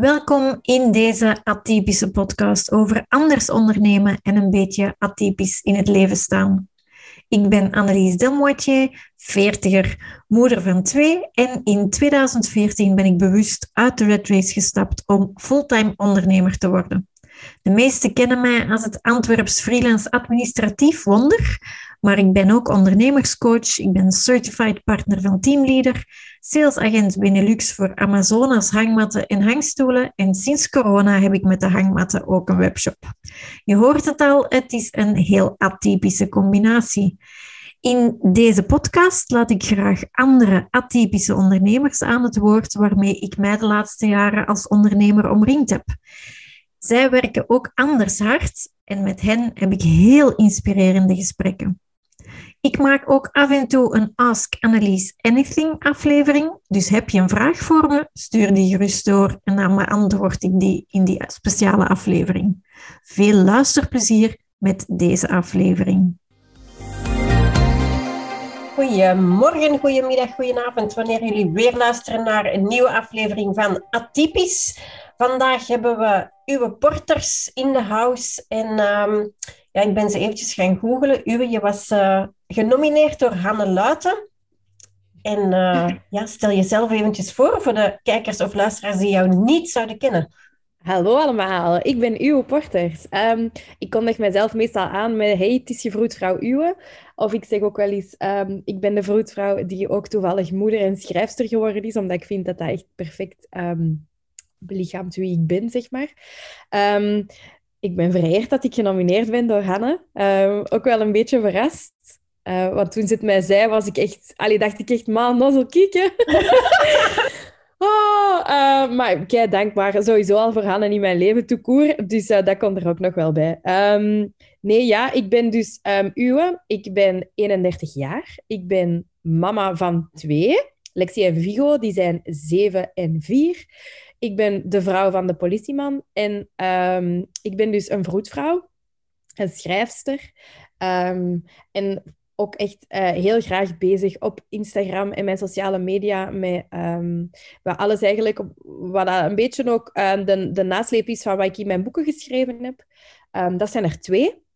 Welkom in deze atypische podcast over anders ondernemen en een beetje atypisch in het leven staan. Ik ben Annelies Delmoitier, veertiger, moeder van twee en in 2014 ben ik bewust uit de Red Race gestapt om fulltime ondernemer te worden. De meesten kennen mij als het Antwerps freelance administratief wonder, maar ik ben ook ondernemerscoach, ik ben certified partner van Teamleader, salesagent Benelux voor Amazonas hangmatten en hangstoelen en sinds corona heb ik met de hangmatten ook een webshop. Je hoort het al, het is een heel atypische combinatie. In deze podcast laat ik graag andere atypische ondernemers aan het woord waarmee ik mij de laatste jaren als ondernemer omringd heb. Zij werken ook anders hard en met hen heb ik heel inspirerende gesprekken. Ik maak ook af en toe een Ask Annelies Anything aflevering. Dus heb je een vraag voor me, stuur die gerust door en dan beantwoord ik die in die speciale aflevering. Veel luisterplezier met deze aflevering. Goedemorgen, goedemiddag, goedenavond, wanneer jullie weer luisteren naar een nieuwe aflevering van Atypisch. Vandaag hebben we uw porters in de house en ehm, ja, ik ben ze eventjes gaan googelen. Uwe, je was uh, genomineerd door Hanne Luiten. En uh, ja, stel jezelf eventjes voor voor de kijkers of luisteraars die jou niet zouden kennen. Hallo allemaal, ik ben Uwe Porters. Um, ik kondig mezelf meestal aan met hey, het is je vroedvrouw Uwe. Of ik zeg ook wel eens, um, ik ben de vroedvrouw die ook toevallig moeder en schrijfster geworden is, omdat ik vind dat dat echt perfect um, belichaamt wie ik ben, zeg maar ik ben vereerd dat ik genomineerd ben door Hanne. Uh, ook wel een beetje verrast. Uh, want toen ze het mij zei, was ik echt... Allee, dacht ik echt, man, nozzel kieken. oh, uh, maar kei dankbaar sowieso al voor Hanne in mijn leven toekoer. Dus dat komt er ook nog wel bij. Um, nee, ja, ik ben dus um, Uwe. Ik ben 31 jaar. Ik ben mama van twee. Lexie en Vigo, die zijn 7 en 4. Ik ben de vrouw van de politieman en um, ik ben dus een vroedvrouw, een schrijfster. Um, en ook echt uh, heel graag bezig op Instagram en mijn sociale media met wat alles eigenlijk, wat een beetje ook de, de nasleep is van wat ik in mijn boeken geschreven heb. dat zijn er twee.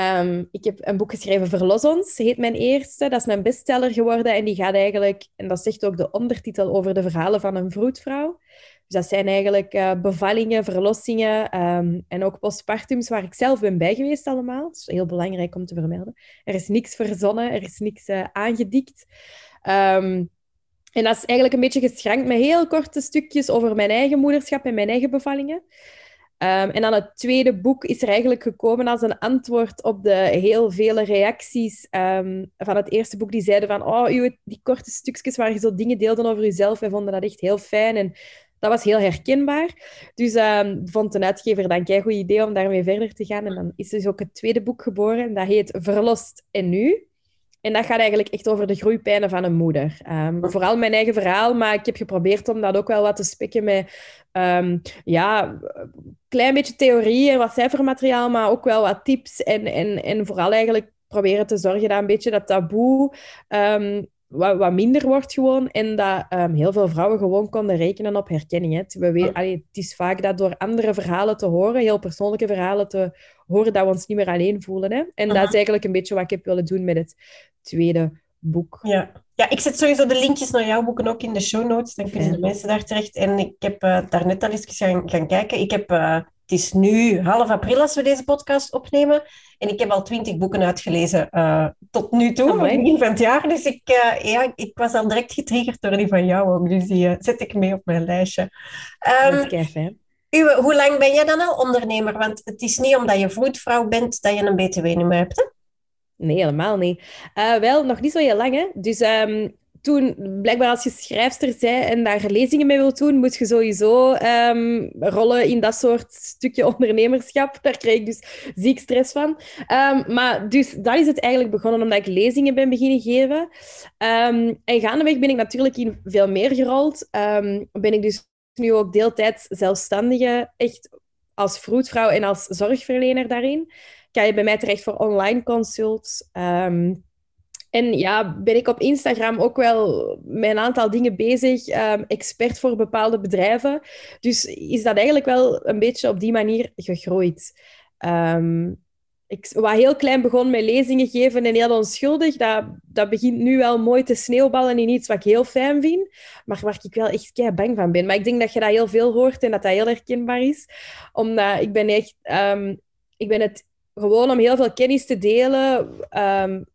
Um, ik heb een boek geschreven, Verlos ons, heet mijn eerste. Dat is mijn bestseller geworden en die gaat eigenlijk, en dat zegt ook de ondertitel, over de verhalen van een vroedvrouw. Dus dat zijn eigenlijk uh, bevallingen, verlossingen um, en ook postpartums waar ik zelf ben bij geweest allemaal. Dat is heel belangrijk om te vermelden. Er is niks verzonnen, er is niks uh, aangedikt. Um, en dat is eigenlijk een beetje geschrankt met heel korte stukjes over mijn eigen moederschap en mijn eigen bevallingen. Um, en dan het tweede boek is er eigenlijk gekomen als een antwoord op de heel vele reacties um, van het eerste boek. Die zeiden van, oh, uw, die korte stukjes waar je zo dingen deelde over jezelf, wij vonden dat echt heel fijn. En dat was heel herkenbaar. Dus um, vond een uitgever dan een goed idee om daarmee verder te gaan. En dan is dus ook het tweede boek geboren. Dat heet Verlost en Nu. En dat gaat eigenlijk echt over de groeipijnen van een moeder. Um, vooral mijn eigen verhaal, maar ik heb geprobeerd om dat ook wel wat te spikken met um, ja, klein beetje theorie en wat cijfermateriaal, maar ook wel wat tips. En, en, en vooral eigenlijk proberen te zorgen dat een beetje dat taboe um, wat, wat minder wordt gewoon. En dat um, heel veel vrouwen gewoon konden rekenen op herkenning. Hè. We weten, allee, het is vaak dat door andere verhalen te horen, heel persoonlijke verhalen te horen, dat we ons niet meer alleen voelen. Hè. En dat is eigenlijk een beetje wat ik heb willen doen met het tweede boek. Ja. ja, ik zet sowieso de linkjes naar jouw boeken ook in de show notes. Dan kunnen de mensen daar terecht. En ik heb uh, daar net al eens gaan, gaan kijken. Ik heb... Uh, het is nu half april als we deze podcast opnemen. En ik heb al twintig boeken uitgelezen uh, tot nu toe, oh, begin van het jaar. Dus ik, uh, ja, ik was al direct getriggerd door die van jou ook. Dus die uh, zet ik mee op mijn lijstje. Um, ehm, Uwe, hoe lang ben jij dan al ondernemer? Want het is niet omdat je vroedvrouw bent dat je een btw-nummer hebt, hè? Nee, helemaal niet. wel, nog niet zo heel lang, hè. Dus um, toen, blijkbaar als je schrijfster zei en daar lezingen mee wilt doen, moet je sowieso um, rollen in dat soort stukje ondernemerschap. Daar kreeg ik dus ziek stress van. Um, maar dus dat is het eigenlijk begonnen omdat ik lezingen ben beginnen geven. Um, en gaandeweg ben ik natuurlijk in veel meer gerold. ben ik dus nu ook deeltijds zelfstandige, echt als vroedvrouw en als zorgverlener daarin. Kan je bij mij terecht voor online consults. En ja, ben ik op Instagram ook wel met een aantal dingen bezig, um, expert voor bepaalde bedrijven. Dus is dat eigenlijk wel een beetje op die manier gegroeid. Um, ik, wat heel klein begon met lezingen geven en heel onschuldig, dat, dat begint nu wel mooi te sneeuwballen in iets wat ik heel fijn vind, maar waar ik wel echt kei bang van ben. Maar ik denk dat je dat heel veel hoort en dat dat heel herkenbaar is. Omdat ik ben echt... Um, ik ben het gewoon om heel veel kennis te delen, um,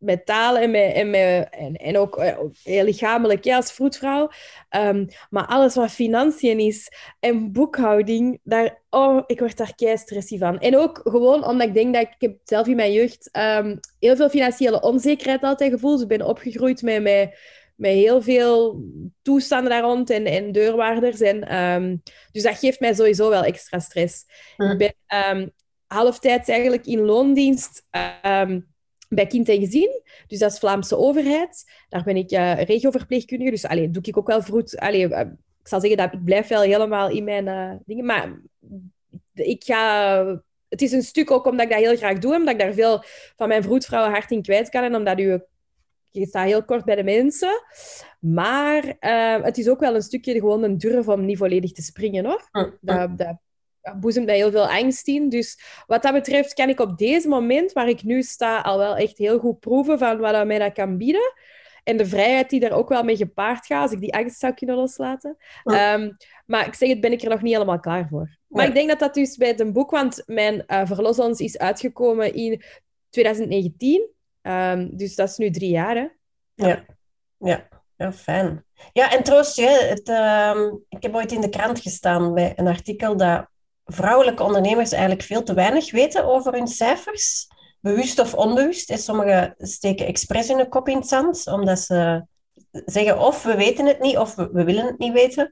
met taal en, met, en, met, en, en ook uh, heel lichamelijk ja, als vroedvrouw. Um, maar alles wat financiën is en boekhouding, daar, oh, ik word daar kei stressy van. En ook gewoon omdat ik denk dat ik, ik heb zelf in mijn jeugd um, heel veel financiële onzekerheid altijd gevoeld. Dus ik ben opgegroeid met, met, met heel veel toestanden daar rond en, en deurwaarders. En, um, dus dat geeft mij sowieso wel extra stress. Hm. Ik ben halftijds eigenlijk in loondienst... Um, bij Kind en Gezin. Dus dat is Vlaamse overheid. Daar ben ik uh, regioverpleegkundige. Dus allee, doe ik ook wel vroeg... Allee, uh, ik zal zeggen dat ik blijf wel helemaal in mijn uh, dingen. Maar ik ga... Het is een stuk ook omdat ik dat heel graag doe. Omdat ik daar veel van mijn vroedvrouwen hart in kwijt kan. En omdat u... Je staat heel kort bij de mensen. Maar het is ook wel een stukje gewoon een durf om niet volledig te springen, hoor. Dat, dat boezemt mij heel veel angst in. Dus wat dat betreft kan ik op deze moment, waar ik nu sta, al wel echt heel goed proeven van wat dat mij dat kan bieden. En de vrijheid die daar ook wel mee gepaard gaat, als ik die angst zou kunnen loslaten. Um, maar ik zeg het, ben ik er nog niet helemaal klaar voor. Maar ik denk dat dat dus bij het boek, want mijn uh, Verlos ons is uitgekomen in 2019. Um, dus dat is nu drie jaar, hè? Ja, ja. ja fijn. Ja, en troost je, het, uh, ik heb ooit in de krant gestaan bij een artikel dat vrouwelijke ondernemers eigenlijk veel te weinig weten over hun cijfers. Bewust of onbewust. En sommigen steken expres hun kop in het zand, omdat ze zeggen of we weten het niet of we, we willen het niet weten.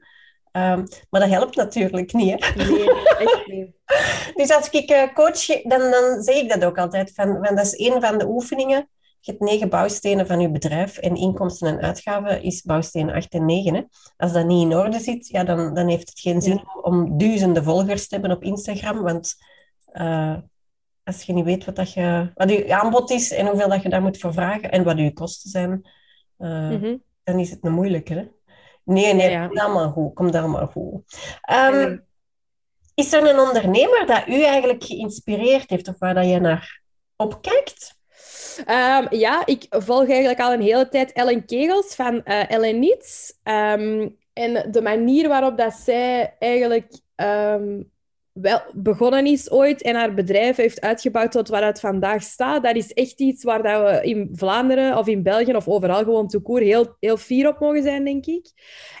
Um, maar dat helpt natuurlijk niet. Hè? Nee, echt niet. dus als ik uh, coach, dan, dan zeg ik dat ook altijd. Van, van, dat is een van de oefeningen je hebt negen bouwstenen van je bedrijf en inkomsten en uitgaven is bouwsteen 8 en 9. Hè. Als dat niet in orde zit, ja, dan, dan heeft het geen zin om duizenden volgers te hebben op Instagram, want uh, als je niet weet wat, dat je, wat je aanbod is en hoeveel dat je daar moet voor vragen en wat je kosten zijn, uh, mm -hmm. dan is het een moeilijke. Hè? Nee, nee, ja, ja. komt allemaal goed. Komt allemaal goed. Um, is er een ondernemer dat u eigenlijk geïnspireerd heeft of waar dat je naar opkijkt? Um, ja, ik volg eigenlijk al een hele tijd Ellen Kegels van uh, Ellen Niets. Um, en de manier waarop dat zij eigenlijk um, wel begonnen is ooit en haar bedrijf heeft uitgebouwd tot waar het vandaag staat, dat is echt iets waar dat we in Vlaanderen of in België of overal gewoon toekoor heel, heel fier op mogen zijn, denk ik.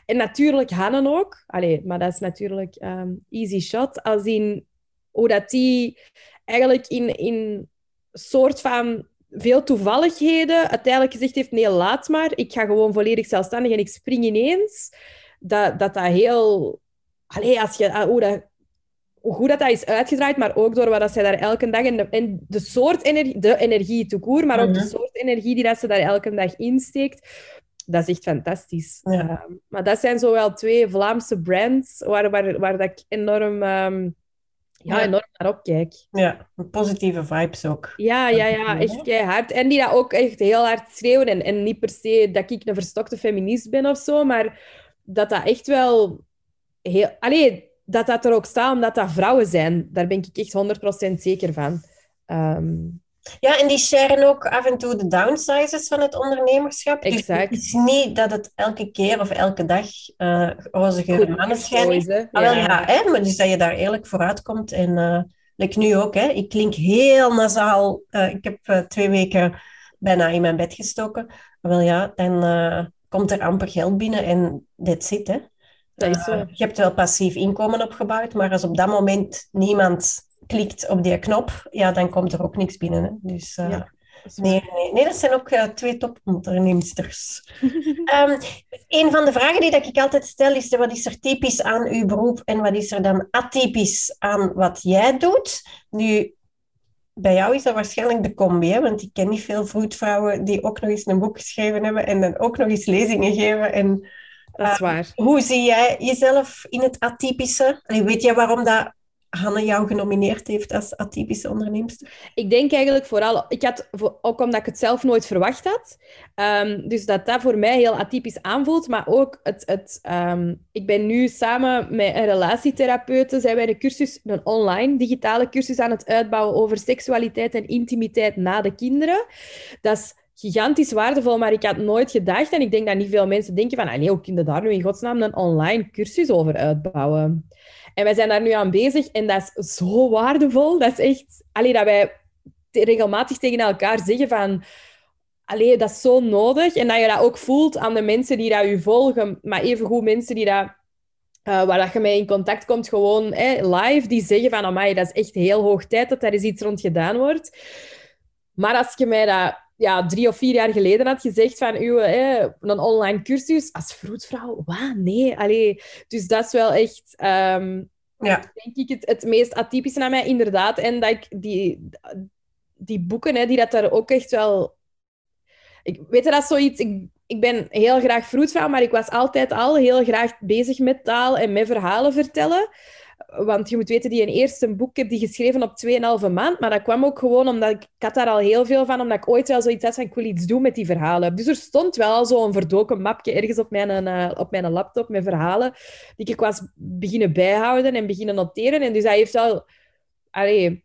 En natuurlijk Hannen ook. Allee, maar dat is natuurlijk easy shot. Als in hoe dat die eigenlijk in, in soort van veel toevalligheden uiteindelijk gezegd heeft, nee, laat maar. Ik ga gewoon volledig zelfstandig en ik spring ineens. Dat dat, dat heel... Allee, als je... Dat, hoe goed dat, dat is uitgedraaid, maar ook door wat dat zij daar elke dag... En de, en de soort energie, de energie toekoor, maar ook de mhm. soort energie die dat ze daar elke dag insteekt. Dat is echt fantastisch. Ja. Uh, maar dat zijn zowel twee Vlaamse brands waar, waar, waar dat ik enorm... Um, ja, enorm naar opkijk. Ja, positieve vibes ook. Ja, ja, ja, echt keihard. En die dat ook echt heel hard schreeuwen. En, en niet per se dat ik een verstokte feminist ben of zo, maar dat dat echt wel heel... Allee, dat dat er ook staat omdat dat vrouwen zijn. Daar ben ik echt 100% zeker van. Um, ja, en die sharen ook af en toe de downsizes van het ondernemerschap. Exact. Dus het is niet dat het elke keer of elke dag uh, roze geur en maneschijn is. Ah, wel, ja, hè, maar dus dat je daar eerlijk vooruit komt. En uh, like nu ook, hè, ik klink heel nasaal. Uh, ik heb twee weken bijna in mijn bed gestoken. Wel ja, dan komt er amper geld binnen en dat zit, hè. Dat is zo. je hebt wel passief inkomen opgebouwd, maar als op dat moment niemand klikt op die knop, ja, dan komt er ook niks binnen. Hè. Dus uh, ja, nee, nee, nee, dat zijn ook uh, twee topondernemsters. um, een van de vragen die dat ik altijd stel is, wat is er typisch aan uw beroep en wat is er dan atypisch aan wat jij doet? Nu, bij jou is dat waarschijnlijk de combi, hè? want ik ken niet veel vroedvrouwen die ook nog eens een boek geschreven hebben en dan ook nog eens lezingen geven. En, dat is waar. hoe zie jij jezelf in het atypische? En weet jij waarom dat Hanne jou genomineerd heeft als atypische onderneemster? Ik denk eigenlijk vooral, ik had, ook omdat ik het zelf nooit verwacht had, um, dus dat dat voor mij heel atypisch aanvoelt, maar ook het, het um, ik ben nu samen met een relatietherapeute, zijn wij een cursus, een online digitale cursus aan het uitbouwen over seksualiteit en intimiteit na de kinderen. Dat is gigantisch waardevol, maar ik had nooit gedacht, en ik denk dat niet veel mensen denken van, ah nee, hoe kunnen daar nu in godsnaam een online cursus over uitbouwen? En wij zijn daar nu aan bezig en dat is zo waardevol. Dat is echt... Allee, dat wij regelmatig tegen elkaar zeggen van... Allee, dat is zo nodig. En dat je dat ook voelt aan de mensen die dat je volgen. Maar evengoed mensen die dat... Uh, waar dat je mee in contact komt, gewoon live, die zeggen van, amai, dat is echt heel hoog tijd dat eens iets rond gedaan wordt. Maar als je mij dat ja, drie of vier jaar geleden had gezegd van uw, een online cursus als vroedvrouw, wat? Nee, allee. Dus dat is wel echt, um, ja. denk ik, het, het meest atypische aan mij, inderdaad. En dat ik die, die boeken, hè, die dat daar ook echt wel... Ik weet dat zoiets... Ik, ik ben heel graag vroedvrouw, maar ik was altijd al heel graag bezig met taal en met verhalen vertellen. Want je moet weten, die een eerste boek heb die geschreven op 2,5 maand. Maar dat kwam ook gewoon omdat ik, had daar al heel veel van, omdat ik ooit wel zoiets had van ik wil iets doen met die verhalen. Dus er stond wel zo'n verdoken mapje ergens op mijn, uh, op mijn laptop met verhalen die ik was beginnen bijhouden en beginnen noteren. En dus hij heeft wel... Allee,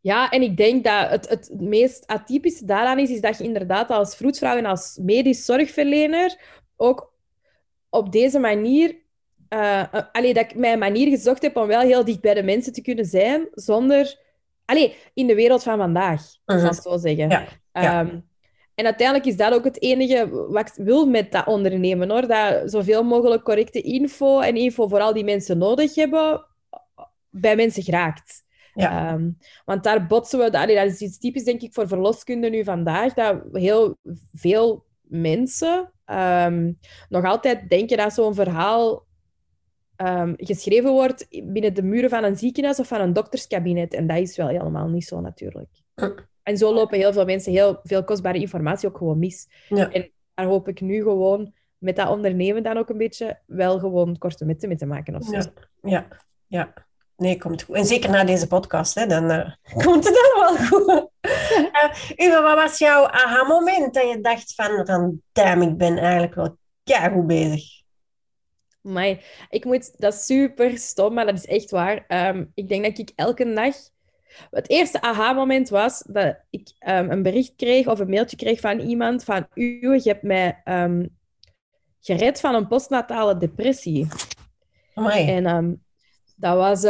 ja, en ik denk dat het, het meest atypische daaraan is, is dat je inderdaad als vroedvrouw en als medisch zorgverlener ook op deze manier uh, allee, dat ik mijn manier gezocht heb om wel heel dicht bij de mensen te kunnen zijn, zonder... Allee, in de wereld van vandaag, uh -huh. zo zeggen. Ja. Ehm, en uiteindelijk is dat ook het enige wat ik wil met dat ondernemen, hoor. Dat zoveel mogelijk correcte info en info vooral die mensen nodig hebben, bij mensen geraakt. Ja. Um, want daar botsen we... Allee, dat is iets typisch, denk ik, voor verloskunde nu vandaag, dat heel veel mensen um, nog altijd denken dat zo'n verhaal um, geschreven wordt binnen de muren van een ziekenhuis of van een dokterskabinet. En dat is wel helemaal niet zo natuurlijk. En zo lopen heel veel mensen heel veel kostbare informatie ook gewoon mis. Ja. En daar hoop ik nu gewoon met dat ondernemen dan ook een beetje wel gewoon korte metten mee te maken. Of zo. Ja. ja, ja. Nee, komt goed. En zeker na deze podcast, hè, dan uh, komt het dan wel goed. uh, Uwe, wat was jouw aha-moment dat je dacht van, van damn, ik ben eigenlijk wel goed bezig? Maar ik moet, dat is super stom, maar dat is echt waar. Ehm, ik denk dat ik elke dag. Het eerste aha-moment was dat ik um, een bericht kreeg of een mailtje kreeg van iemand van u, je hebt mij um, gered van een postnatale depressie. Amai. En dat, was,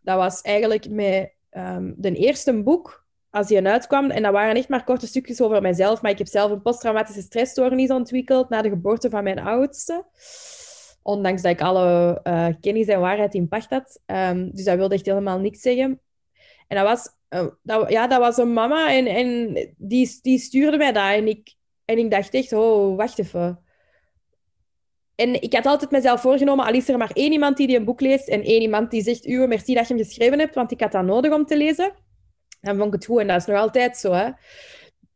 dat was eigenlijk met de eerste boek, als die uitkwam, en dat waren echt maar korte stukjes over mijzelf, maar ik heb zelf een posttraumatische stressstoornis ontwikkeld na de geboorte van mijn oudste. Ondanks dat ik alle uh, kennis en waarheid in pacht had. Um, dus dat wilde echt helemaal niks zeggen. En dat was, uh, dat, ja, dat was een mama en, die, die stuurde mij dat. En ik, en ik dacht echt, oh, wacht even. En ik had altijd mezelf voorgenomen, al is er maar één iemand die, een boek leest en één iemand die zegt, uw merci dat je hem geschreven hebt, want ik had dat nodig om te lezen. Dan vond ik het goed en dat is nog altijd zo. Hè.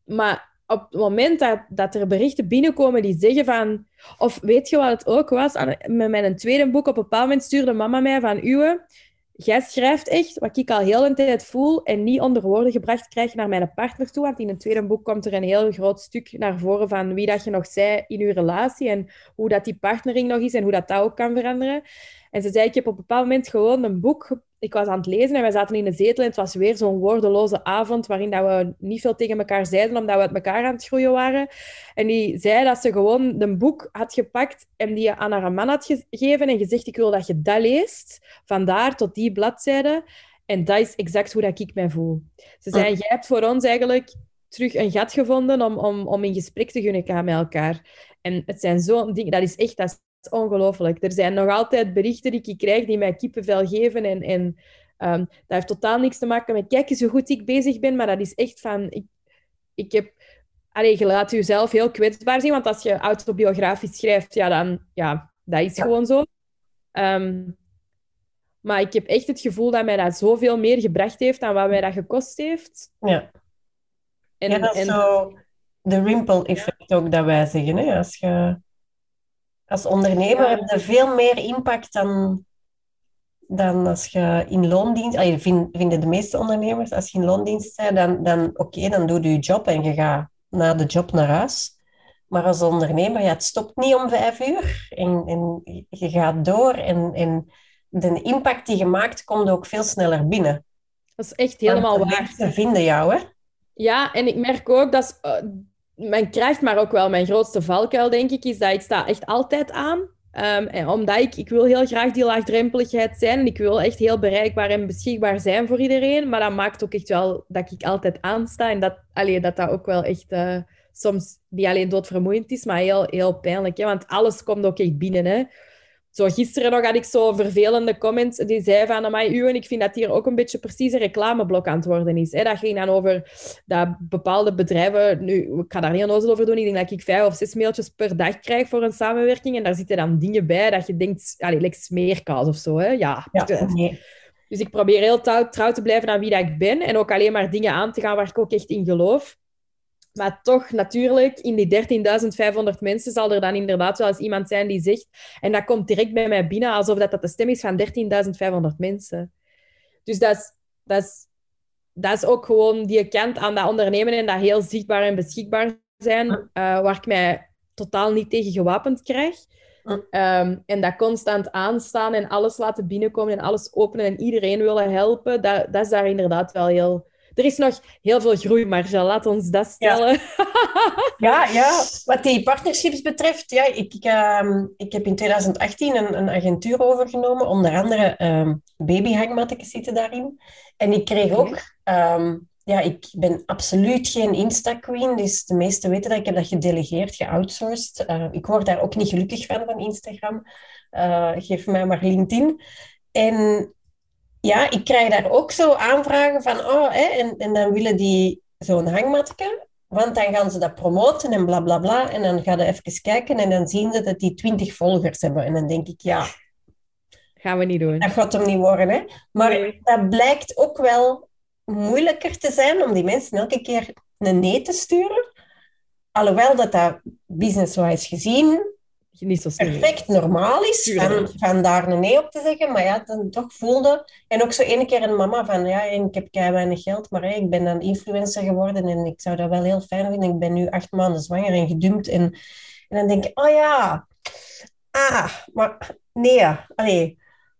Maar op het moment dat, dat er berichten binnenkomen die zeggen van... Of weet je wat het ook was? Met mijn tweede boek, op een bepaald moment stuurde mama mij van... Uwe, jij schrijft echt wat ik al heel een tijd voel en niet onder woorden gebracht krijg naar mijn partner toe. Want in het tweede boek komt er een heel groot stuk naar voren van wie dat je nog zei in uw relatie en hoe dat die partnering nog is en hoe dat dat ook kan veranderen. En ze zei, ik heb op een bepaald moment gewoon een boek ik was aan het lezen en wij zaten in de zetel en het was weer zo'n woordeloze avond waarin dat we niet veel tegen elkaar zeiden, omdat we uit elkaar aan het groeien waren. En die zei dat ze gewoon een boek had gepakt en die aan haar man had gegeven en gezegd, ik wil dat je dat leest, vandaar tot die bladzijde. En dat is exact hoe dat ik mij voel. Ze zei, jij hebt voor ons eigenlijk terug een gat gevonden om, om, om in gesprek te kunnen gaan met elkaar. En het zijn zo'n dingen, dat is echt, dat ongelooflijk. Er zijn nog altijd berichten die ik krijg die mij kippenvel geven. En, en um, dat heeft totaal niks te maken met kijk eens hoe goed ik bezig ben. Maar dat is echt van... Ik, ik heb... Allee, je laat jezelf heel kwetsbaar zien. Want als je autobiografisch schrijft, ja, dan... Ja, dat is gewoon zo. Um, maar ik heb echt het gevoel dat mij dat zoveel meer gebracht heeft dan wat mij dat gekost heeft. Ja. En, ja, dat is en... zo de ripple effect ook dat wij zeggen. Hè? Als je als ondernemer heb je veel meer impact dan, dan als je in loondienst... Allee, vinden de meeste ondernemers, als je in loondienst bent, dan, dan oké, dan doe je je job en je gaat na de job naar huis. Maar als ondernemer, ja, het stopt niet om vijf uur. En, en je gaat door en, en de impact die je maakt, komt ook veel sneller binnen. Dat is echt helemaal waar. Ze vinden jou, hè? Ja, en ik merk ook dat uh, mijn kracht, maar ook wel mijn grootste valkuil, denk ik, is dat ik sta echt altijd aan. Um, en omdat ik, ik wil heel graag die laagdrempeligheid zijn en ik wil echt heel bereikbaar en beschikbaar zijn voor iedereen. Maar dat maakt ook echt wel dat ik altijd aansta en dat allee, dat, dat ook wel echt uh, soms niet alleen doodvermoeiend is, maar heel, heel pijnlijk. Hè? Want alles komt ook echt binnen. Hè? Zo gisteren nog had ik zo vervelende comments die zei van, mij u en ik vind dat hier ook een beetje precies een reclameblok aan het worden is. Hè? Dat ging dan over dat bepaalde bedrijven, nu, ik ga daar niet aan over doen, ik denk dat ik vijf of zes mailtjes per dag krijg voor een samenwerking en daar zitten dan dingen bij dat je denkt, allee, like smeerkaas of zo. Hè? Ja, ja nee. Dus ik probeer heel trouw, trouw te blijven aan wie dat ik ben en ook alleen maar dingen aan te gaan waar ik ook echt in geloof. Maar toch, natuurlijk, in die 13.500 mensen zal er dan inderdaad wel eens iemand zijn die zegt... En dat komt direct bij mij binnen, alsof dat, dat de stem is van 13.500 mensen. Dus dat is, dat, is, dat is ook gewoon die kant aan dat ondernemen en dat heel zichtbaar en beschikbaar zijn, uh, waar ik mij totaal niet tegen gewapend krijg. Um, en dat constant aanstaan en alles laten binnenkomen en alles openen en iedereen willen helpen, dat, dat is daar inderdaad wel heel er is nog heel veel groeimarge, laat ons dat stellen. Ja, ja, wat die partnerships betreft, ja, ik, ik, uh, ik heb in 2018 een, een agentuur overgenomen, onder andere um, babyhangmatjes zitten daarin. En ik kreeg ook... Um, ja, ik ben absoluut geen Insta-queen, dus de meesten weten dat ik heb dat gedelegeerd, geoutsourced. Uh, ik word daar ook niet gelukkig van, van Instagram. Uh, geef mij maar LinkedIn. En ja, ik krijg daar ook zo aanvragen van, oh, hè, en, en dan willen die zo'n hangmatje, want dan gaan ze dat promoten en bla bla bla. En dan gaan ze even kijken en dan zien ze dat die 20 volgers hebben. En dan denk ik, ja. Gaan we niet doen. Dat gaat hem niet worden, hè? Maar dat blijkt ook wel moeilijker te zijn om die mensen elke keer een nee te sturen. Alhoewel dat dat business-wise gezien niet zo perfect normaal is van, van, daar een nee op te zeggen. Maar ja, dan toch voelde... En ook zo ene keer een mama van, ja, ik heb kei weinig geld, maar ik ben dan influencer geworden en ik zou dat wel heel fijn vinden. Ik ben nu acht maanden zwanger en gedumpt. En, en dan denk ik, oh ja, ah, maar nee, allee.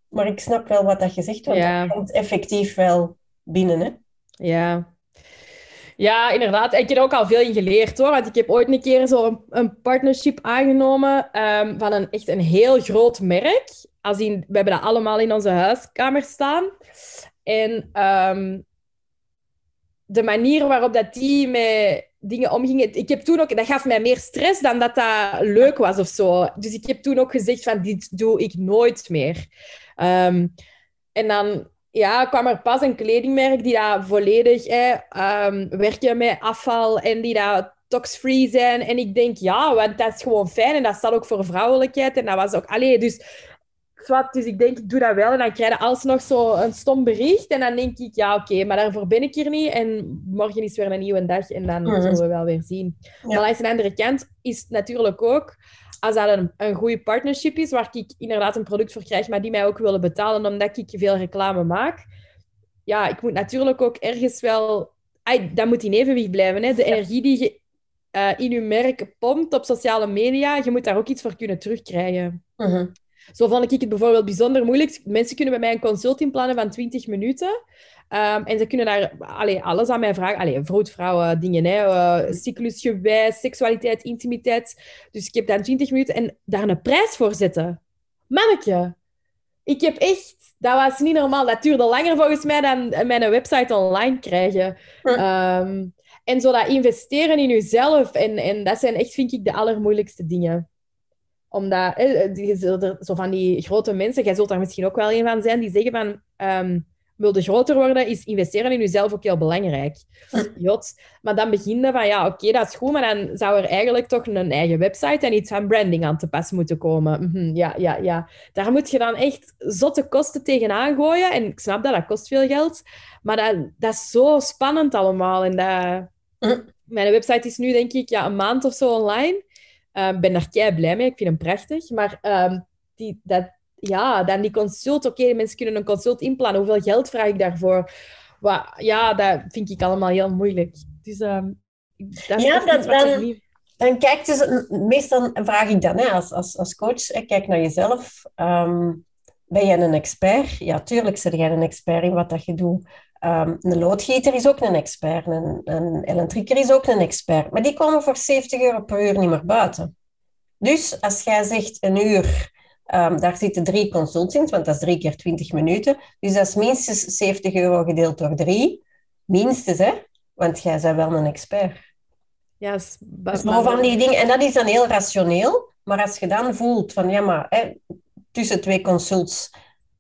Maar ik snap wel wat dat want ja. dat komt effectief wel binnen, hè. Ja, ja, inderdaad. Ik heb er ook al veel in geleerd hoor. Want ik heb ooit een keer zo een, een partnership aangenomen um, van een echt een heel groot merk. Als in, we hebben dat allemaal in onze huiskamer staan. En um, de manier waarop dat die met dingen omgingen. Ik heb toen ook, dat gaf mij meer stress dan dat dat leuk was of zo. Dus ik heb toen ook gezegd van dit doe ik nooit meer. Um, en dan ja, kwam er pas een kledingmerk die daar volledig eh, um, werken met afval en die daar tox-free zijn. En ik denk, ja, want dat is gewoon fijn en dat staat ook voor vrouwelijkheid. En dat was ook... Allee, dus... Zwart, dus ik denk, ik doe dat wel. En dan krijg je alsnog zo een stom bericht. En dan denk ik, ja, oké, maar daarvoor ben ik hier niet. En morgen is weer een nieuwe dag. En dan mhm. zullen we wel weer zien. Ja. Maar aan de andere kant is het natuurlijk ook als dat een, een goede partnership is, waar ik inderdaad een product voor krijg, maar die mij ook willen betalen omdat ik veel reclame maak, ja, ik moet natuurlijk ook ergens wel... Ay, dat moet in evenwicht blijven. Hè? De energie die je uh, in je merk pompt op sociale media, je moet daar ook iets voor kunnen terugkrijgen. Uh Zo vond ik het bijvoorbeeld bijzonder moeilijk. Mensen kunnen bij mij een consult inplannen van 20 minuten. Um, en ze kunnen daar allee, alles aan mij vragen. Allee, vroedvrouwen, dingen, hè, uh, cyclusgewijs, seksualiteit, intimiteit. Dus ik heb dan 20 minuten en daar een prijs voor zetten. Manneke, ik heb echt... Dat was niet normaal. Dat duurde langer volgens mij dan mijn website online krijgen. Um, en zo dat investeren in jezelf. En, en dat zijn echt, vind ik, de allermoeilijkste dingen omdat, eh, zo van die grote mensen, jij zult daar misschien ook wel een van zijn, die zeggen van, um, wilde groter worden, is investeren in jezelf ook heel belangrijk. Jot. Maar dan begin je van, ja, oké, dat is goed, maar dan zou er eigenlijk toch een eigen website en iets van branding aan te pas moeten komen. Mhm, ja, ja, ja. Daar moet je dan echt zotte kosten tegenaan gooien. En ik snap dat, dat kost veel geld. Maar dat, dat is zo spannend allemaal. En dat... Mijn website is nu, denk ik, ja, een maand of zo online. Uh, ben daar kei blij mee. Ik vind hem prachtig. Maar uh, die, dat, ja, dan die consult. Oké, mensen kunnen een consult inplannen. Hoeveel geld vraag ik daarvoor? Wat, ja, dat vind ik allemaal heel moeilijk. Dus ehm, dat is Ja, dat- dan- Dan kijk dus, meestal vraag ik dan hè, als, als, als coach, hè, kijk naar jezelf. Ehm, ben jij een expert? Ja, tuurlijk ben jij een expert in wat dat je doet. Ehm, een loodgieter is ook een expert, een, een elektrieker is ook een expert. Maar die komen voor 70 euro per uur niet meer buiten. Dus als jij zegt een uur, ehm, daar zitten drie consults in, want dat is drie keer 20 minuten. Dus dat is minstens 70 euro gedeeld door drie. Minstens, hè? Want jij bent wel een expert. Ja, ba- Dus van die dingen. En dat is dan heel rationeel. Maar als je dan voelt van, ja, maar hè, tussen twee consults...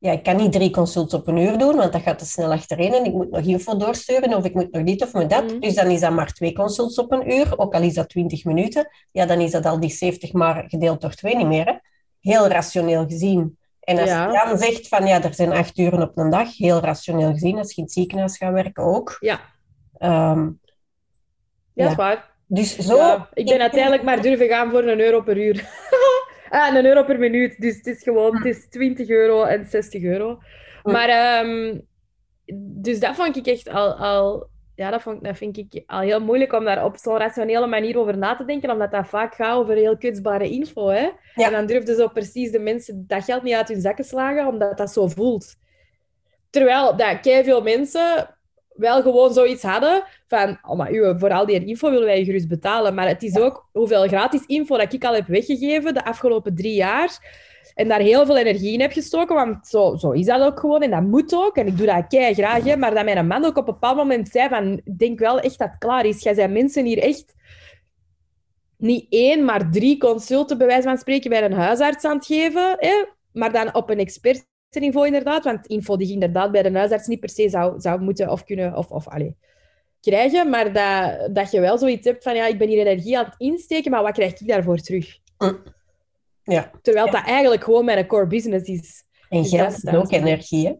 Ja, ik kan niet drie consults op een uur doen, want dat gaat te snel achtereen. En ik moet nog info doorsturen, of ik moet nog dit of met dat. Mhm. Dus dan is dat maar twee consults op een uur, ook al is dat 20 minuten. Ja, dan is dat al die 70 maar gedeeld door twee niet meer. Hè? Heel rationeel gezien. En als Ja. je dan zegt van, ja, er zijn acht uren op een dag, heel rationeel gezien, als je in het ziekenhuis gaat werken ook. Ja, Ehm, ja, Ja. dat is waar. dus zo... Ja, ik ben uiteindelijk maar durven gaan voor een euro per uur. ah, een euro per minuut. Dus het is gewoon het is 20 euro en 60 euro. Hm. Maar, ehm, dus dat vond ik echt al, al ja, dat, vond, dat vind ik al heel moeilijk om daar op zo'n rationele manier over na te denken, omdat dat vaak gaat over heel kwetsbare info. Hè? Ja. En dan durfden zo precies de mensen dat geld niet uit hun zakken slagen, omdat dat zo voelt. Terwijl dat veel mensen wel gewoon zoiets hadden van, oh, maar uw, voor al die info willen wij gerust betalen. Maar het is ook hoeveel gratis info dat ik al heb weggegeven de afgelopen drie jaar. En daar heel veel energie in heb gestoken, want zo, zo is dat ook gewoon. En dat moet ook. En ik doe dat kei graag. Hè. Maar dat mijn man ook op een bepaald moment zei van, ik denk wel echt dat het klaar is. Jij zijn mensen hier echt niet één, maar drie consulten, bij wijze van spreken, bij een huisarts aan het geven. Hè? Maar dan op een expertniveau inderdaad. Want info die je inderdaad bij de huisarts niet per se zou, zou moeten of kunnen... Of, of, krijgen, maar dat, dat je wel zoiets hebt van ja, ik ben hier energie aan het insteken, maar wat krijg ik daarvoor terug? Ja. Terwijl Ja. dat eigenlijk gewoon mijn core business is. En geld is ook energie, hè?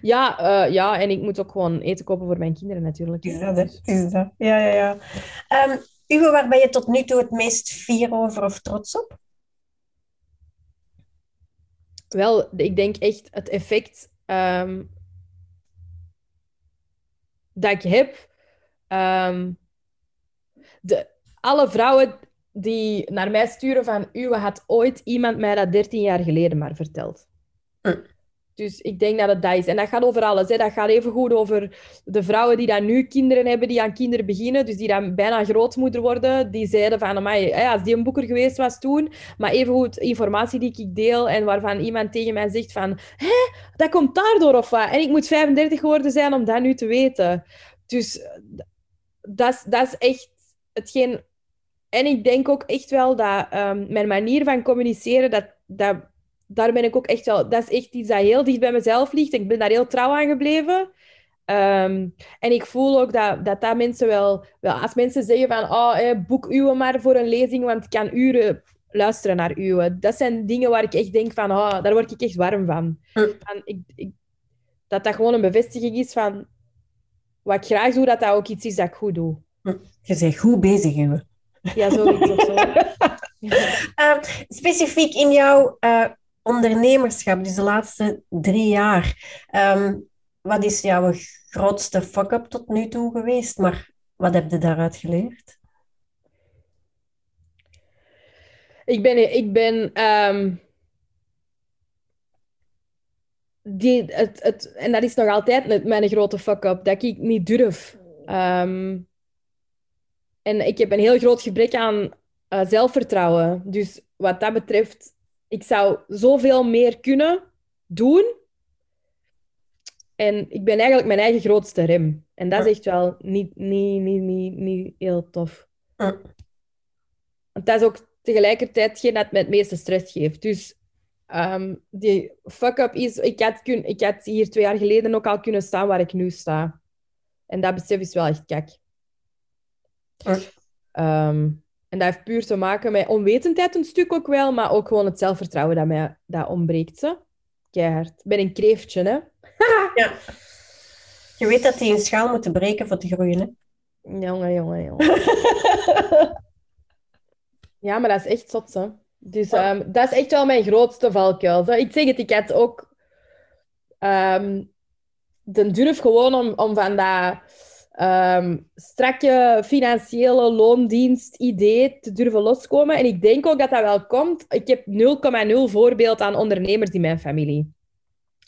Ja, eh, ja, en ik moet ook gewoon eten kopen voor mijn kinderen natuurlijk. Is dat? Is dat. Ja, ja, ja. Ehm, Uwe, waar ben je tot nu toe het meest fier over of trots op? Wel, ik denk echt het effect ehm, dat ik heb. ehm, de, alle vrouwen die naar mij sturen van Uwe had ooit iemand mij dat 13 jaar geleden maar verteld. Hm. Dus ik denk dat het dat is. En dat gaat over alles. Hè. Dat gaat even goed over de vrouwen die dan nu kinderen hebben, die aan kinderen beginnen, dus die dan bijna grootmoeder worden. Die zeiden van, amai, hè, als die een boeker geweest was toen, maar evengoed informatie die ik deel en waarvan iemand tegen mij zegt van, hé, dat komt daardoor of wat? En ik moet 35 geworden zijn om dat nu te weten. Dus dat is, dat is echt hetgeen... En ik denk ook echt wel dat ehm, mijn manier van communiceren, dat, dat, daar ben ik ook echt wel... Dat is echt iets dat heel dicht bij mezelf ligt. Ik ben daar heel trouw aan gebleven. Ehm, en ik voel ook dat, dat dat mensen wel, wel... Als mensen zeggen van, oh, eh, boek uwe maar voor een lezing, want ik kan uren luisteren naar uwe. Dat zijn dingen waar ik echt denk van, oh, daar word ik echt warm van. Hm. ik, ik, dat dat gewoon een bevestiging is van wat ik graag doe, dat dat ook iets is dat ik goed doe. Je bent goed bezig, Uwe. Ja, zoiets of zo. Ehm, specifiek in jouw eh, ondernemerschap, dus de laatste drie jaar, ehm, wat is jouw grootste fuck-up tot nu toe geweest? Maar wat heb je daaruit geleerd? Ik ben, ik ben ehm, die, het, het, en dat is nog altijd mijn grote fuck-up, dat ik niet durf. Ehm, en ik heb een heel groot gebrek aan eh, zelfvertrouwen. Dus wat dat betreft, ik zou zoveel meer kunnen doen. En ik ben eigenlijk mijn eigen grootste rem. En dat is echt wel niet, niet, niet, niet, niet heel tof. Want dat is ook tegelijkertijd hetgeen dat me het meeste stress geeft. Dus ehm, die fuck-up is... Ik had, kun, ik had hier twee jaar geleden ook al kunnen staan waar ik nu sta. En dat besef is wel echt kak. Hm. En dat heeft puur te maken met onwetendheid een stuk ook wel, maar ook gewoon het zelfvertrouwen dat mij dat ontbreekt. Ze. Keihard. Ik ben een kreeftje, hè. Ja. Je weet dat die een schaal moeten breken voor te groeien, hè? Jongen, jongen, jongen. Ja, maar dat is echt zot, hè. Dus ehm, dat is echt wel mijn grootste valkuil. Zo, ik zeg het, ik had ook ehm, de durf gewoon om, om van dat um, strakke financiële loondienst idee te durven loskomen. En ik denk ook dat dat wel komt. Ik heb 0,0 voorbeeld aan ondernemers in mijn familie.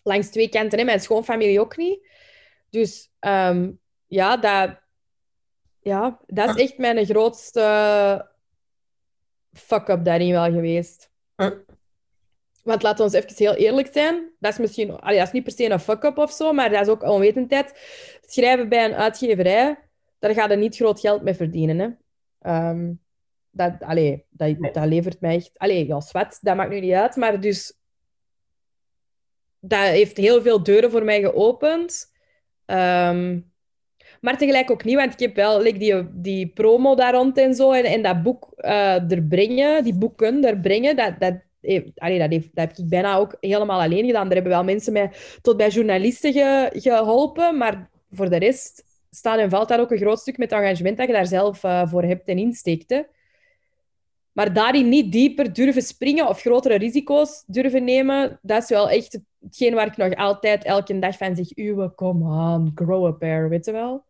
Langs twee kanten, hè. mijn schoonfamilie ook niet. Dus ja, dat, ja, dat is echt mijn grootste fuck-up daarin wel geweest. Want laten we even heel eerlijk zijn. Dat is misschien allee, dat is niet per se een fuck-up of zo, maar dat is ook onwetendheid. Schrijven bij een uitgeverij, daar ga je niet groot geld mee verdienen. Hè. Um, dat, allee, dat, dat levert mij echt... Allee, ja, zwet, dat maakt nu niet uit. Maar dus... Dat heeft heel veel deuren voor mij geopend. Um, maar tegelijk ook niet, want ik heb wel like, die, die promo daar rond en zo. En, en dat boek uh, er brengen, die boeken er brengen, dat, dat, allee, dat, dat heb ik bijna ook helemaal alleen gedaan. Er hebben wel mensen mij tot bij journalisten ge, geholpen. Maar voor de rest staat en valt daar ook een groot stuk met engagement dat je daar zelf uh, voor hebt en insteekt. Maar daarin niet dieper durven springen of grotere risico's durven nemen, dat is wel echt hetgeen waar ik nog altijd elke dag van zeg, uwe, come on, grow a pair, weet je wel?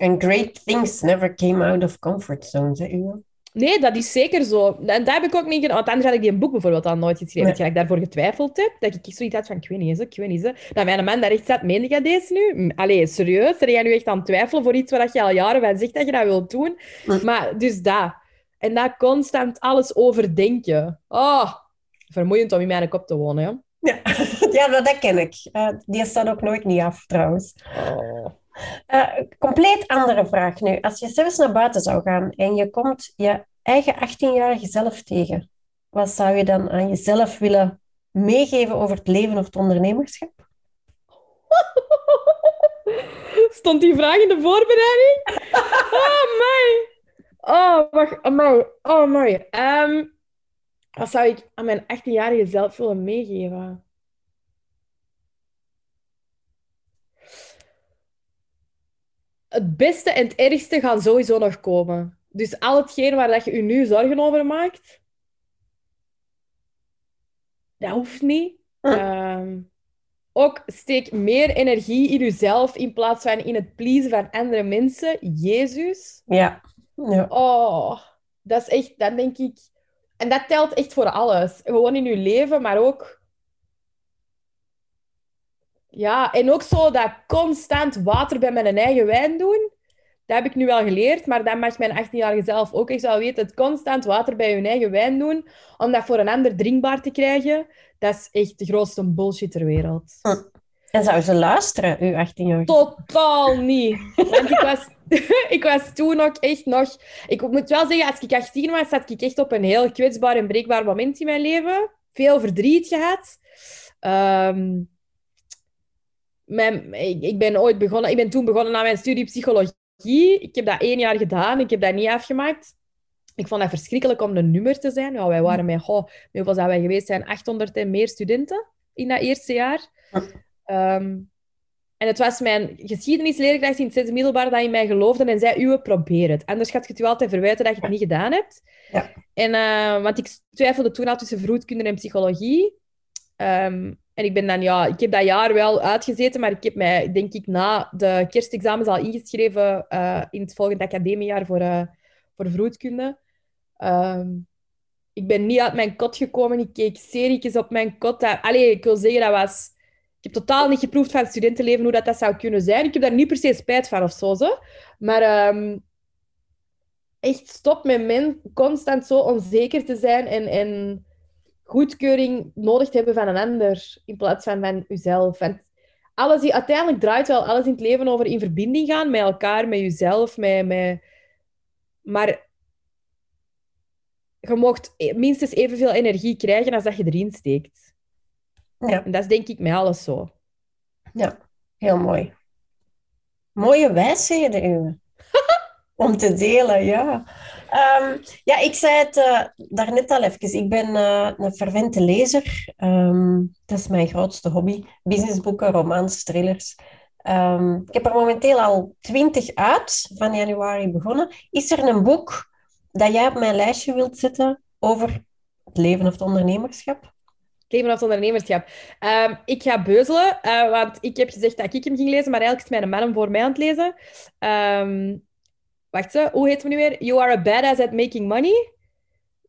And great things never came out of comfort zones, hè, uwe? Nee, dat is zeker zo. En daar heb ik ook niet gedaan. Want anders had ik die een boek bijvoorbeeld al nooit geschreven. Nee. Dat ik daarvoor getwijfeld heb. Dat ik zoiets had van, ik weet niet eens, ik weet niet eens. Dat mijn man daar echt zat, meende je deze nu? Allee, serieus? Ben jij nu echt aan het twijfelen voor iets waar je al jaren van zegt dat je dat wilt doen? Maar dus dat. En dat constant alles overdenken. Oh, vermoeiend om in mijn kop te wonen, ja. Ja, ja dat ken ik. Uh, die staat ook nooit niet af, trouwens. Oh. Uh, compleet andere vraag nu. Als je zelfs naar buiten zou gaan en je komt je eigen 18-jarige zelf tegen, wat zou je dan aan jezelf willen meegeven over het leven of het ondernemerschap? Stond die vraag in de voorbereiding? Oh, my. Oh, wacht. Amai. Oh, mooi. Um, wat zou ik aan mijn 18-jarige zelf willen meegeven? Het beste en het ergste gaan sowieso nog komen. Dus al hetgeen waar dat je je nu zorgen over maakt, dat hoeft niet. Hm. ook steek meer energie in jezelf in plaats van in het pleasen van andere mensen. Jezus. Ja. ja. Oh, dat is echt, dat denk ik en dat telt echt voor alles. Gewoon in je leven, maar ook... Ja, en ook zo dat constant water bij mijn eigen wijn doen. Dat heb ik nu wel geleerd, maar dat mag mijn 18-jarige zelf ook echt wel weten. Het constant water bij je eigen wijn doen, om dat voor een ander drinkbaar te krijgen, dat is echt de grootste bullshit ter wereld. Hm. En zou ze luisteren, uw 18-jarige? Totaal niet. Want ik was ik was toen ook echt nog... Ik moet wel zeggen, als ik 18 was, zat ik echt op een heel kwetsbaar en breekbaar moment in mijn leven. Veel verdriet gehad. Um, mijn, ik, ik, ben ooit begonnen... Ik ben toen begonnen aan mijn studie psychologie. Ik heb dat één jaar gedaan. Ik heb dat niet afgemaakt. Ik vond het verschrikkelijk om een nummer te zijn. Ja, wij waren met... Oh, hoeveel zijn wij geweest zijn? 800 en meer studenten in dat eerste jaar. Um, en het was mijn geschiedenisleerkracht in het zesde middelbaar dat in mij geloofde en zei, uwe, probeer het. Anders gaat je het u altijd verwijten dat je het niet gedaan hebt. Ja. En, uh, want ik twijfelde toen al tussen vroedkunde en psychologie. Um, en ik ben dan, ja, ik heb dat jaar wel uitgezeten, maar ik heb mij, denk ik, na de kerstexamens al ingeschreven uh, in het volgende academiejaar voor, uh, voor vroedkunde. Um, ik ben niet uit mijn kot gekomen. Ik keek serietjes op mijn kot. Allee, ik wil zeggen, dat was ik heb totaal niet geproefd van het studentenleven hoe dat, dat zou kunnen zijn. Ik heb daar niet per se spijt van of zo. zo. Maar um, echt stop met men constant zo onzeker te zijn en, en goedkeuring nodig te hebben van een ander in plaats van van jezelf. En alles die, uiteindelijk draait wel alles in het leven over in verbinding gaan met elkaar, met jezelf, met, met... maar je mocht minstens evenveel energie krijgen als dat je erin steekt. Ja. En dat is denk ik met alles zo. Ja, heel mooi. Mooie wijsheden, Uwe. Om te delen, ja. Um, ja, ik zei het uh, daarnet al even. Ik ben uh, een fervente lezer. Um, dat is mijn grootste hobby. Businessboeken, romans, thrillers. Um, ik heb er momenteel al twintig uit, van januari begonnen. Is er een boek dat jij op mijn lijstje wilt zetten over het leven of het ondernemerschap? Leven of het ondernemerschap. Ehm, ik ga beuzelen, uh, want ik heb gezegd dat ik hem ging lezen, maar eigenlijk is mijn man hem voor mij aan het lezen. Wacht, ze, hoe heet het nu weer? You are a badass at making money.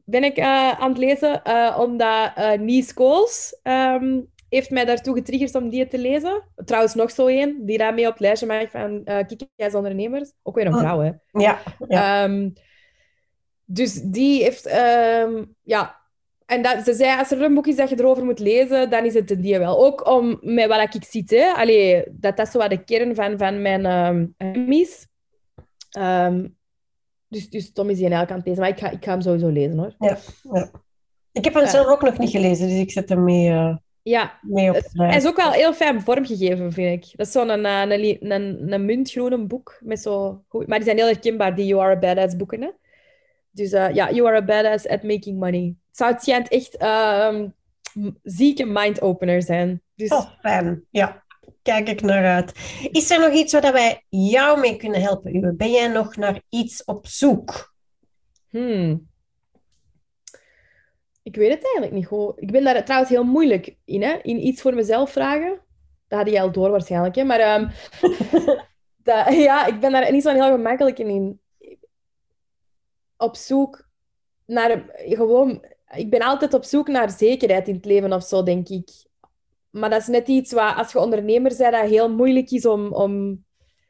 Ben ik uh, aan het lezen, uh, omdat uh, Nies Kools um, heeft mij daartoe getriggerd om die te lezen. Trouwens, nog zo één, die daarmee op het lijstje maakt van uh, ondernemers. Ook weer een Oh. vrouw, hè. Ja, ja. Ehm, dus die heeft... ehm, ja... En dat, ze zei, als er een boek is dat je erover moet lezen, dan is het die wel. Ook om, met wat ik zit, hè. Allee, dat dat zo wat de kern van, van mijn um, is. Ehm, dus, dus Tom is die eigenlijk aan het lezen. Maar ik ga, ik ga hem sowieso lezen, hoor. ja, ja. Ik heb hem zelf ook nog niet gelezen, dus ik zet hem mee, eh, Ja, mee op Het- Hij is ook wel heel fijn vormgegeven, vind ik. Dat is zo'n een, een, een, een, een muntgroene boek. Met zo, goed- maar die zijn heel herkenbaar, die You Are a Badass boeken. Hè? Dus eh, ja, You Are a Badass at Making Money. Zou, het schijnt echt m- zieke mind-opener zijn. Dus Oh, fijn. Ja, kijk ik naar uit. Is er nog iets waar wij jou mee kunnen helpen? Ben jij nog naar iets op zoek? hmm. ik weet het eigenlijk niet goed. Ik ben daar trouwens heel moeilijk in, hè? in iets voor mezelf vragen. Dat had je al door waarschijnlijk. Hè? Maar ehm, dat, ja, ik ben daar niet zo heel gemakkelijk in. Op zoek naar gewoon. Ik ben altijd op zoek naar zekerheid in het leven of zo, denk ik. Maar dat is net iets wat, als je ondernemer bent, dat heel moeilijk is om. om...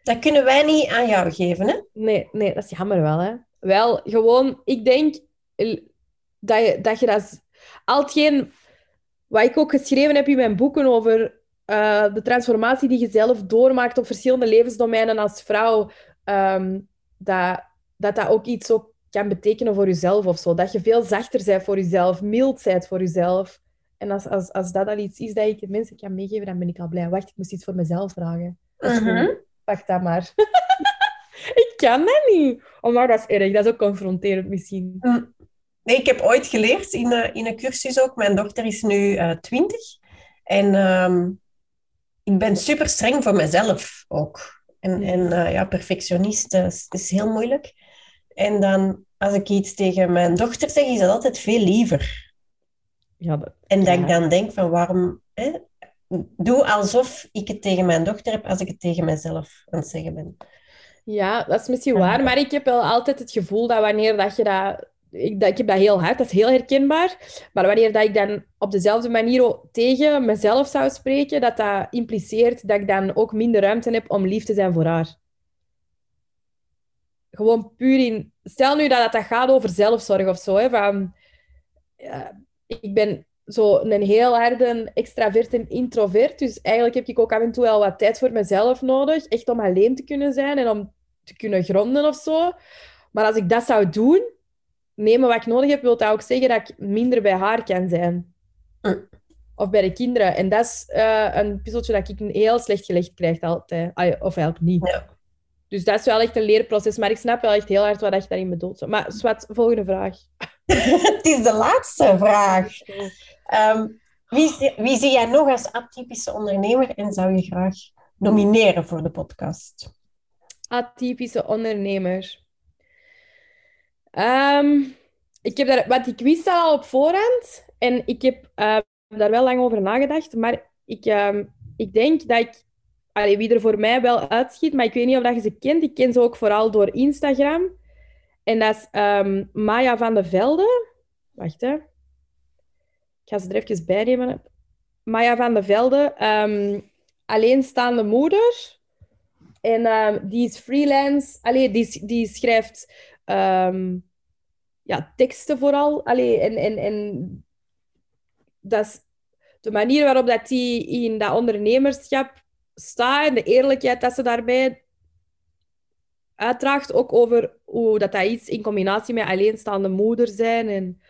Dat kunnen wij niet aan jou geven, hè? Nee, nee, dat is jammer wel, hè. Wel, gewoon, ik denk eh, dat je dat... Je dat al hetgeen wat ik ook geschreven heb in mijn boeken over uh, de transformatie die je zelf doormaakt op verschillende levensdomeinen als vrouw, um, dat, dat dat ook iets ook kan betekenen voor jezelf of zo. Dat je veel zachter bent voor jezelf, mild bent voor jezelf. En als, als, als dat al iets is dat ik mensen kan meegeven, dan ben ik al blij. Wacht, ik moest iets voor mezelf vragen. Dat is Mhm. dat maar. ik kan dat niet. Oh, maar dat is erg. Dat is ook confronterend misschien. Nee, ik heb ooit geleerd in, een- in een cursus ook. Mijn dochter is nu eh 20. En ehm, ik ben super streng voor mezelf ook. En, en eh, ja, perfectionist eh, is, is heel moeilijk. En dan, als ik iets tegen mijn dochter zeg, is dat altijd veel liever. Ja, dat... En dat Ja. ik dan denk van waarom... Hè, doe alsof ik het tegen mijn dochter heb als ik het tegen mezelf aan het zeggen ben. ja, dat is misschien Ja. waar. Maar ik heb wel altijd het gevoel dat wanneer dat je dat... Ik, dat, ik heb dat heel hard, dat is heel herkenbaar. Maar wanneer dat ik dan op dezelfde manier ook tegen mezelf zou spreken, dat dat impliceert dat ik dan ook minder ruimte heb om lief te zijn voor haar. Gewoon puur in... Stel nu dat dat gaat over zelfzorg of zo, hè, van... ja, ik ben zo een heel harde extravert en introvert. Dus eigenlijk heb ik ook af en toe wel wat tijd voor mezelf nodig. Echt om alleen te kunnen zijn en om te kunnen gronden of zo. Maar als ik dat zou doen, nemen wat ik nodig heb, wil dat ook zeggen dat ik minder bij haar kan zijn. Mm. Of bij de kinderen. En dat is eh, een puzzeltje dat ik heel slecht gelegd krijg altijd. Of eigenlijk niet. Ja. Dus dat is wel echt een leerproces. Maar ik snap wel echt heel hard wat je daarin bedoelt. Maar Swat, volgende vraag. het is de laatste vraag. Ehm, wie, zie- wie zie jij nog als atypische ondernemer en zou je graag nomineren voor de podcast? Atypische ondernemer. Ehm, ik heb daar, want ik wist dat al op voorhand en ik heb eh, daar wel lang over nagedacht, maar ik, ehm, ik denk dat ik, allee, wie er voor mij wel uitschiet, maar ik weet niet of dat je ze kent, ik ken ze ook vooral door Instagram. En dat is ehm, Maya van de Velde. Wacht hè. Ik ga ze er even bij nemen. Maya van de Velde, ehm, alleenstaande moeder. En ehm, die is freelance. Allee, die, die schrijft ja, teksten vooral. Allee, en, en, en dat is de manier waarop dat die in dat ondernemerschap staat en de eerlijkheid dat ze daarbij uitdraagt. Ook over hoe dat, dat is in combinatie met alleenstaande moeder zijn en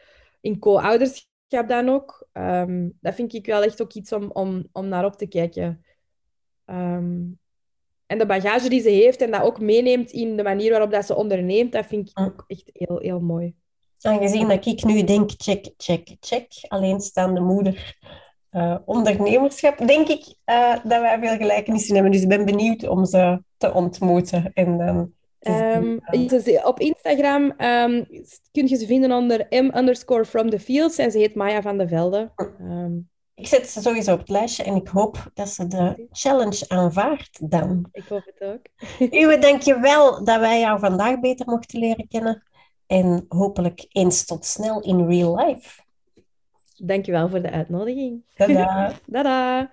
in co-ouderschap dan ook. Ehm, dat vind ik wel echt ook iets om, om, om naar op te kijken. Ehm, en de bagage die ze heeft en dat ook meeneemt in de manier waarop dat ze onderneemt, dat vind ik ook echt heel, heel mooi. Aangezien dat ik nu denk, check, check, check, alleenstaande moeder, eh, ondernemerschap, denk ik eh, dat wij veel gelijkenissen hebben. Dus ik ben benieuwd om ze te ontmoeten. En dan Um, op Instagram um, kun je ze vinden onder m underscore from the fields en ze heet Maya van de Velde. Um, ik zet ze sowieso op het lijstje en ik hoop dat ze de challenge aanvaardt dan. Ik hoop het ook. Uwe, denk je wel dat wij jou vandaag beter mochten leren kennen. En hopelijk eens tot snel in real life. Dankjewel voor de uitnodiging. Tada. Tada.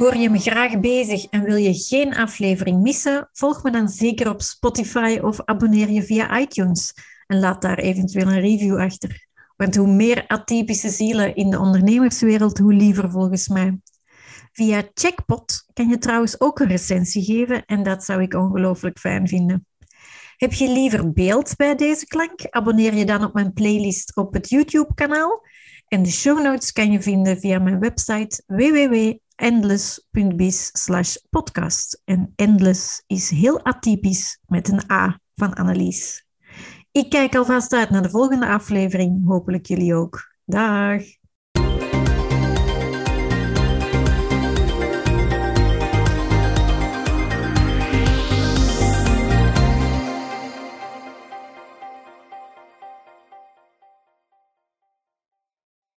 Hoor je me graag bezig en wil je geen aflevering missen? Volg me dan zeker op Spotify of abonneer je via iTunes en laat daar eventueel een review achter. Want hoe meer atypische zielen in de ondernemerswereld, hoe liever volgens mij. Via Checkpot kan je trouwens ook een recensie geven en dat zou ik ongelooflijk fijn vinden. Heb je liever beeld bij deze klank? Abonneer je dan op mijn playlist op het YouTube-kanaal. En de show notes kan je vinden via mijn website www.endless.biz podcast. En endless is heel atypisch met een A van Annelies. Ik kijk alvast uit naar de volgende aflevering. Hopelijk jullie ook. Dag!